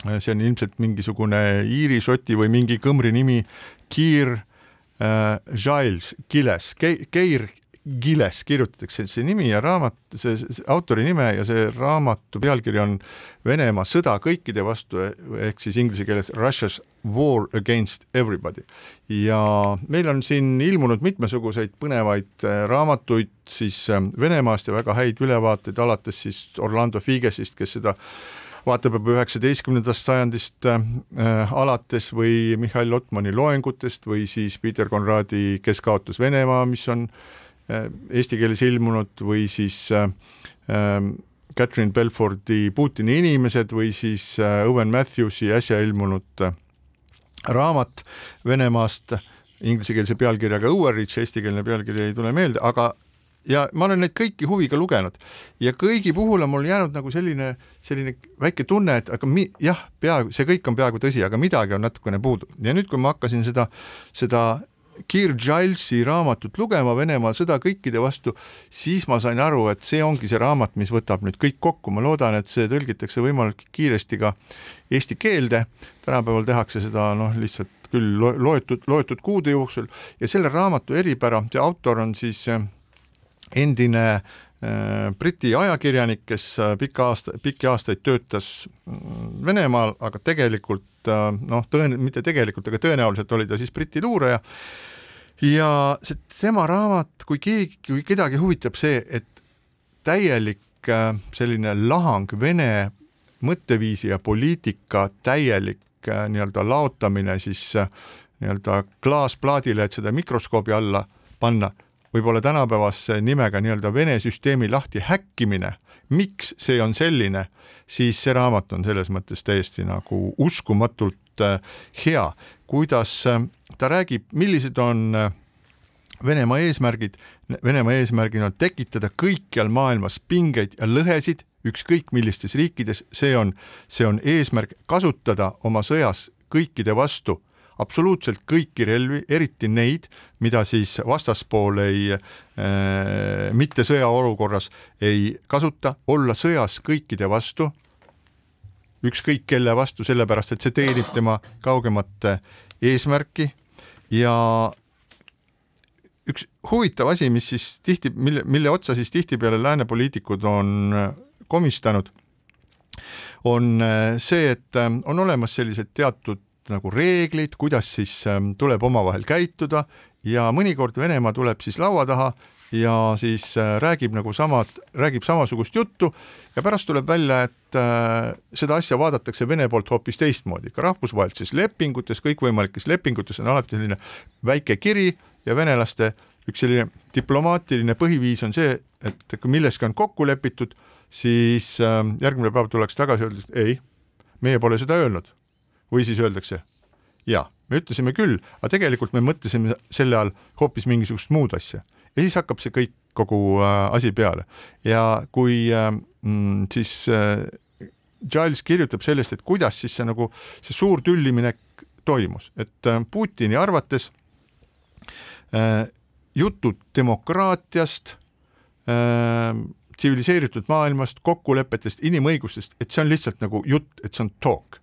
see on ilmselt mingisugune iiri, šoti või mingi kõmri nimi, Kiir äh, Giles, Giles, Keir Giles kirjutatakse see nimi ja raamat, see, see autori nime ja see raamatu pealkiri on Venemaa sõda kõikide vastu ehk siis inglise keeles Russia's War Against Everybody. ja meil on siin ilmunud mitmesuguseid põnevaid äh, raamatuid siis äh, Venemaast ja väga häid ülevaateid, alates siis Orlando Figesist, kes seda vaatab juba üheksateistkümnendast sajandist äh, alates või Mihhail Lotmani loengutest või siis Peter Konradi Kes kaotas Venemaa, mis on äh, eesti keeles ilmunud või siis äh, äh, Catherine Belfordi Putini inimesed või siis äh, Owen Matthewsi äsja ilmunud äh, raamat Venemaast inglisekeelse pealkirjaga Õuerich, eestikeelne pealkiri ei tule meelde, aga ja ma olen neid kõiki huviga lugenud. Ja kõigi puhul on mul jäänud nagu selline, selline väike tunne, et aga mi, jah, peaaegu, see kõik on peaaegu tõsi, aga midagi on natukene puudu. Ja nüüd, kui ma hakkasin seda, seda Kir Gilesi raamatut lugema Venemaa sõda kõikide vastu, siis ma sain aru, et see ongi see raamat, mis võtab nüüd kõik kokku, ma loodan, et see tõlgitakse võimalikult kiiresti ka eesti keelde, tänapäeval tehakse seda noh, lihtsalt küll loetud, loetud kuude jooksul. Ja selle raamatu eripära, see autor on siis äh, endine äh, Briti ajakirjanik, kes äh, pikka aasta, pikki aastaid töötas mm, Venemaal, aga tegelikult noh, tõen-, mitte tegelikult, aga tõenäoliselt oli ta siis Briti luuraja ja see tema raamat, kui keegi, kui kedagi huvitab see, et täielik äh, selline lahang Vene mõtteviisi ja poliitika täielik äh, nii-öelda laotamine siis äh, nii-öelda klaasplaadile, et seda mikroskoobi alla panna, võib-olla tänapäevase nimega nii-öelda Vene süsteemi lahti häkkimine, miks see on selline, siis see raamat on selles mõttes täiesti nagu uskumatult hea, kuidas ta räägib, millised on äh, Venemaa eesmärgid, Venemaa eesmärgid on tekitada kõikjal maailmas pingeid ja lõhesid, ükskõik millistes riikides, see on, see on eesmärk kasutada oma sõjas kõikide vastu absoluutselt kõiki relvi, eriti neid, mida siis vastaspool ei äh,, mitte sõjaolukorras ei kasuta, olla sõjas kõikide vastu, ükskõik kelle vastu, sellepärast et see teenib tema kaugemat eesmärki. Ja üks huvitav asi, mis siis tihti, mille, mille otsa siis tihtipeale lääne poliitikud on äh, komistanud, on äh, see, et äh, on olemas sellised teatud nagu reeglid, kuidas siis tuleb omavahel käituda ja mõnikord Venemaa tuleb siis laua taha ja siis äh, räägib nagu samad, räägib samasugust juttu ja pärast tuleb välja, et äh, seda asja vaadatakse Vene poolt hoopis teistmoodi, ka rahvusvahelistes lepingutes, kõikvõimalikes lepingutes on alati selline väike kiri ja venelaste üks selline diplomaatiline põhiviis on see, et kui milleski on kokku lepitud, siis äh, järgmine päev tullakse tagasi ja öeldakse ei, meie pole seda öelnud. Või siis öeldakse jaa, me ütlesime küll, aga tegelikult me mõtlesime selle all hoopis mingisugust muud asja. Ja siis hakkab see kõik, kogu äh, asi peale. Ja kui äh, mm, siis äh, Giles kirjutab sellest, et kuidas siis see nagu see suur tülliminek toimus, et äh, Putini arvates äh, jutud demokraatiast äh,, tsiviliseeritud maailmast, kokkulepetest, inimõigustest, et see on lihtsalt nagu jutt, et see on talk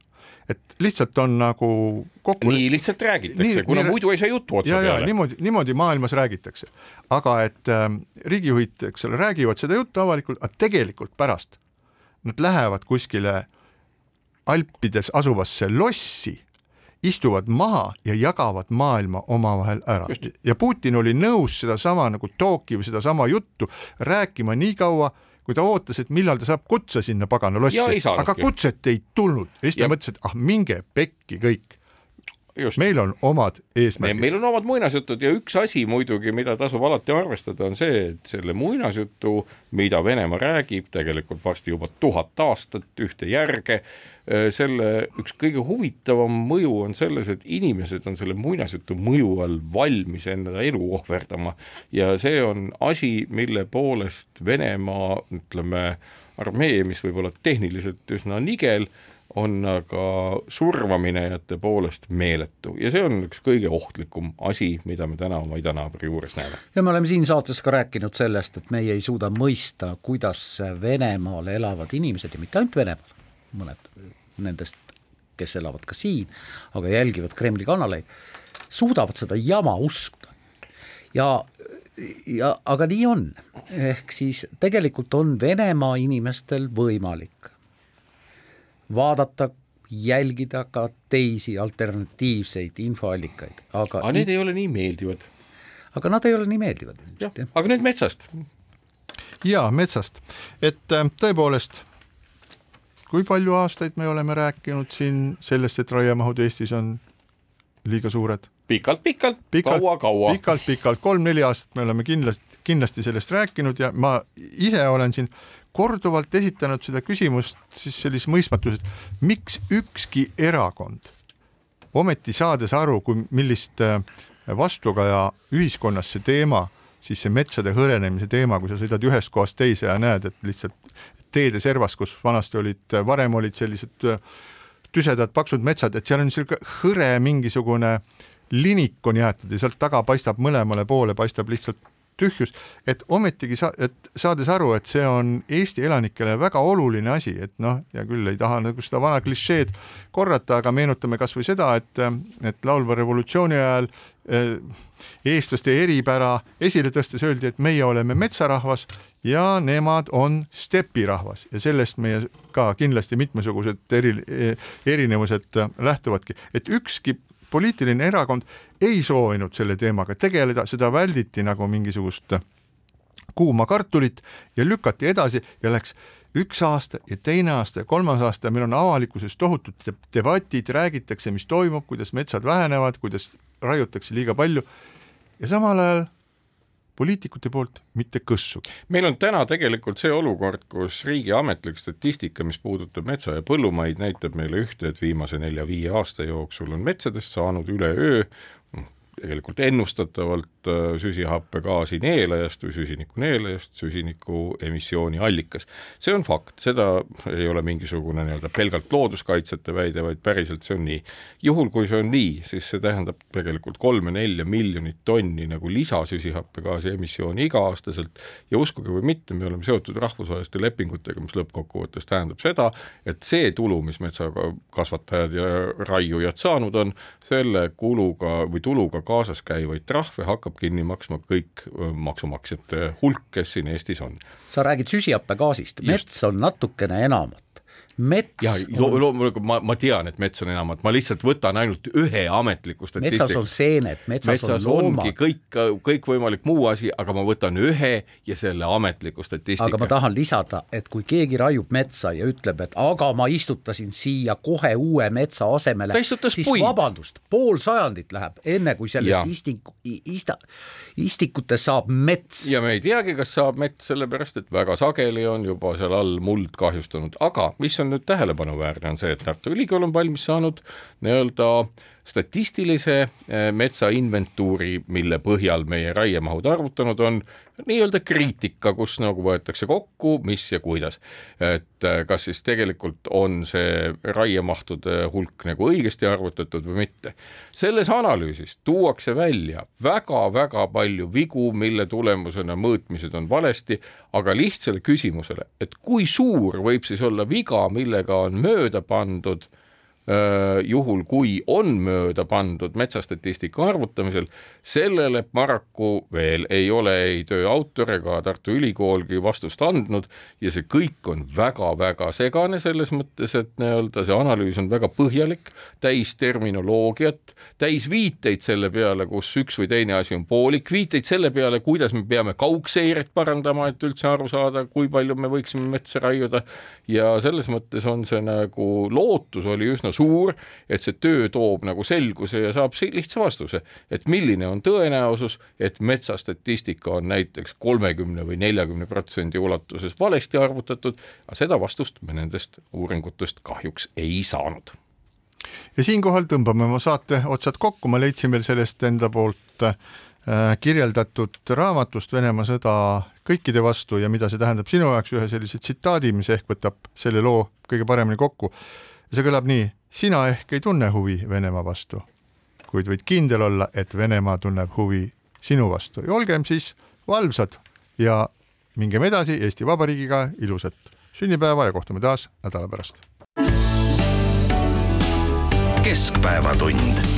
et lihtsalt on nagu kokku. nii lihtsalt räägitakse, kuna nii, muidu ei saa juttu otsa peale. niimoodi, niimoodi maailmas räägitakse, aga et äh, riigijuhid, eks ole, räägivad seda juttu avalikult, aga tegelikult pärast nad lähevad kuskile Alpides asuvasse lossi, istuvad maha ja jagavad maailma omavahel ära Just. ja Putin oli nõus sedasama nagu talk'i või sedasama juttu rääkima nii kaua kui ta ootas, et millal ta saab kutse sinna pagana lossi, aga kutset ei tulnud. Ja siis ta mõtles, et ah, minge pekki kõik. Just. meil on omad eesmärgid. meil on omad muinasjutud ja üks asi muidugi, mida tasub alati arvestada, on see, et selle muinasjutu, mida Venemaa räägib tegelikult varsti juba tuhat aastat ühte järge selle üks kõige huvitavam mõju on selles, et inimesed on selle muinasjutu mõju all valmis enda elu ohverdama ja see on asi, mille poolest Venemaa, ütleme, armee, mis võib olla tehniliselt üsna nigel, on aga surmaminejate poolest meeletu ja see on üks kõige ohtlikum asi, mida me täna oma idanaabri juures näeme. ja me oleme siin saates ka rääkinud sellest, et meie ei suuda mõista, kuidas Venemaal elavad inimesed ja mitte ainult Venemaal, mõned nendest, kes elavad ka siin, aga jälgivad Kremli kanaleid, suudavad seda jama uskuda. ja, ja aga nii on, ehk siis tegelikult on Venemaa inimestel võimalik vaadata jälgida ka teisi alternatiivseid infoallikaid, aga aga need ei ole nii meeldivad. aga nad ei ole nii meeldivad ilmselt jah. aga nüüd metsast. ja metsast, et äh, tõepoolest, kui palju aastaid me oleme rääkinud siin sellest, et raiemahud Eestis on liiga suured? pikalt-pikalt, kaua-kaua. pikalt-pikalt, kolm-neli aastat me oleme kindlasti, kindlasti sellest rääkinud ja ma ise olen siin korduvalt esitanud seda küsimust siis sellises mõistmatuses, miks ükski erakond ometi saades aru, kui millist äh, vastukaja ühiskonnas see teema, siis see metsade hõrenemise teema, kui sa sõidad ühest kohast teise ja näed, et lihtsalt teede servas, kus vanasti olid, varem olid sellised äh, tüsedad paksud metsad, et seal on niisugune hõre mingisugune linik on jäetud ja sealt taga paistab mõlemale poole, paistab lihtsalt tühjus, et ometigi sa, et saades aru, et see on Eesti elanikele väga oluline asi, et noh, hea küll, ei taha nagu seda vana klišeed korrata, aga meenutame kasvõi seda, et, et laulva revolutsiooni ajal eh, eestlaste eripära esile tõstes öeldi, et meie oleme metsarahvas ja nemad on stepirahvas. Ja sellest meie ka kindlasti mitmesugused eri, erinevused lähtuvadki, et ükski poliitiline erakond ei soovinud selle teemaga tegeleda, seda välditi nagu mingisugust kuuma kartulit ja lükati edasi ja läks üks aasta ja teine aasta ja kolmas aasta ja meil on avalikkuses tohutud debatid, räägitakse, mis toimub, kuidas metsad vähenevad, kuidas raiutakse liiga palju. Ja samal ajal poliitikute poolt mitte kõssugi. meil on täna tegelikult see olukord, kus riigi ametlik statistika, mis puudutab metsa ja põllumaid, näitab meile ühte, et viimase nelja-viie aasta jooksul on metsadest saanud üleöö tegelikult ennustatavalt äh, süsihappegaasi neelajast või süsiniku neelajast süsiniku emissiooni allikas. see on fakt, seda ei ole mingisugune nii-öelda pelgalt looduskaitsjate väide, vaid päriselt see on nii. juhul, kui see on nii, siis see tähendab tegelikult kolme-nelja miljonit tonni nagu lisasüsihappegaasi emissiooni iga-aastaselt ja uskuge või mitte, me oleme seotud rahvusvaheliste lepingutega, mis lõppkokkuvõttes tähendab seda, et see tulu, mis metsakasvatajad ja raiujad saanud on, selle kuluga või tuluga kaasas käivaid trahve hakkab kinni maksma kõik maksumaksjate hulk, kes siin Eestis on. sa räägid süsihappegaasist, mets on natukene enamat mets ja loomulikult ma, ma tean, et mets on enamat, ma lihtsalt võtan ainult ühe ametliku statistika. metsas on seened, metsas, metsas on loomad. kõik, kõikvõimalik muu asi, aga ma võtan ühe ja selle ametliku statistika. aga ma tahan lisada, et kui keegi raiub metsa ja ütleb, et aga ma istutasin siia kohe uue metsa asemele, siis puid. vabandust, pool sajandit läheb, enne kui sellest istiku, ista, istikutest saab mets. ja me ei teagi, kas saab mets, sellepärast et väga sageli on juba seal all muld kahjustanud, aga mis on nüüd tähelepanuväärne, on see, et Tartu Ülikool on valmis saanud nii-öelda statistilise eh, metsainventuuri, mille põhjal meie raiemahud arvutanud on, nii-öelda kriitika, kus nagu võetakse kokku, mis ja kuidas. et eh, kas siis tegelikult on see raiemahtude hulk nagu õigesti arvutatud või mitte. selles analüüsis tuuakse välja väga-väga palju vigu, mille tulemusena mõõtmised on valesti, aga lihtsale küsimusele, et kui suur võib siis olla viga, millega on mööda pandud juhul, kui on mööda pandud metsastatistika arvutamisel, sellele paraku veel ei ole ei töö autor ega Tartu Ülikoolgi vastust andnud ja see kõik on väga-väga segane selles mõttes, et nii-öelda see analüüs on väga põhjalik, täis terminoloogiat, täis viiteid selle peale, kus üks või teine asi on poolik, viiteid selle peale, kuidas me peame kaugseiret parandama, et üldse aru saada, kui palju me võiksime metsa raiuda. Ja selles mõttes on see nagu lootus oli üsna suur, et see töö toob nagu selguse ja saab lihtsa vastuse, et milline on tõenäosus, et metsastatistika on näiteks kolmekümne või neljakümne protsendi ulatuses valesti arvutatud, aga seda vastust me nendest uuringutest kahjuks ei saanud. Ja siinkohal tõmbame oma saate otsad kokku, ma leidsin veel sellest enda poolt äh, kirjeldatud raamatust Venemaa sõda kõikide vastu ja mida see tähendab sinu jaoks, ühe sellise tsitaadi, mis ehk võtab selle loo kõige paremini kokku. see kõlab nii, sina ehk ei tunne huvi Venemaa vastu, kuid võid kindel olla, et Venemaa tunneb huvi sinu vastu ja olgem siis valvsad ja mingem edasi Eesti Vabariigiga, ilusat sünnipäeva ja kohtume taas nädala pärast. keskpäevatund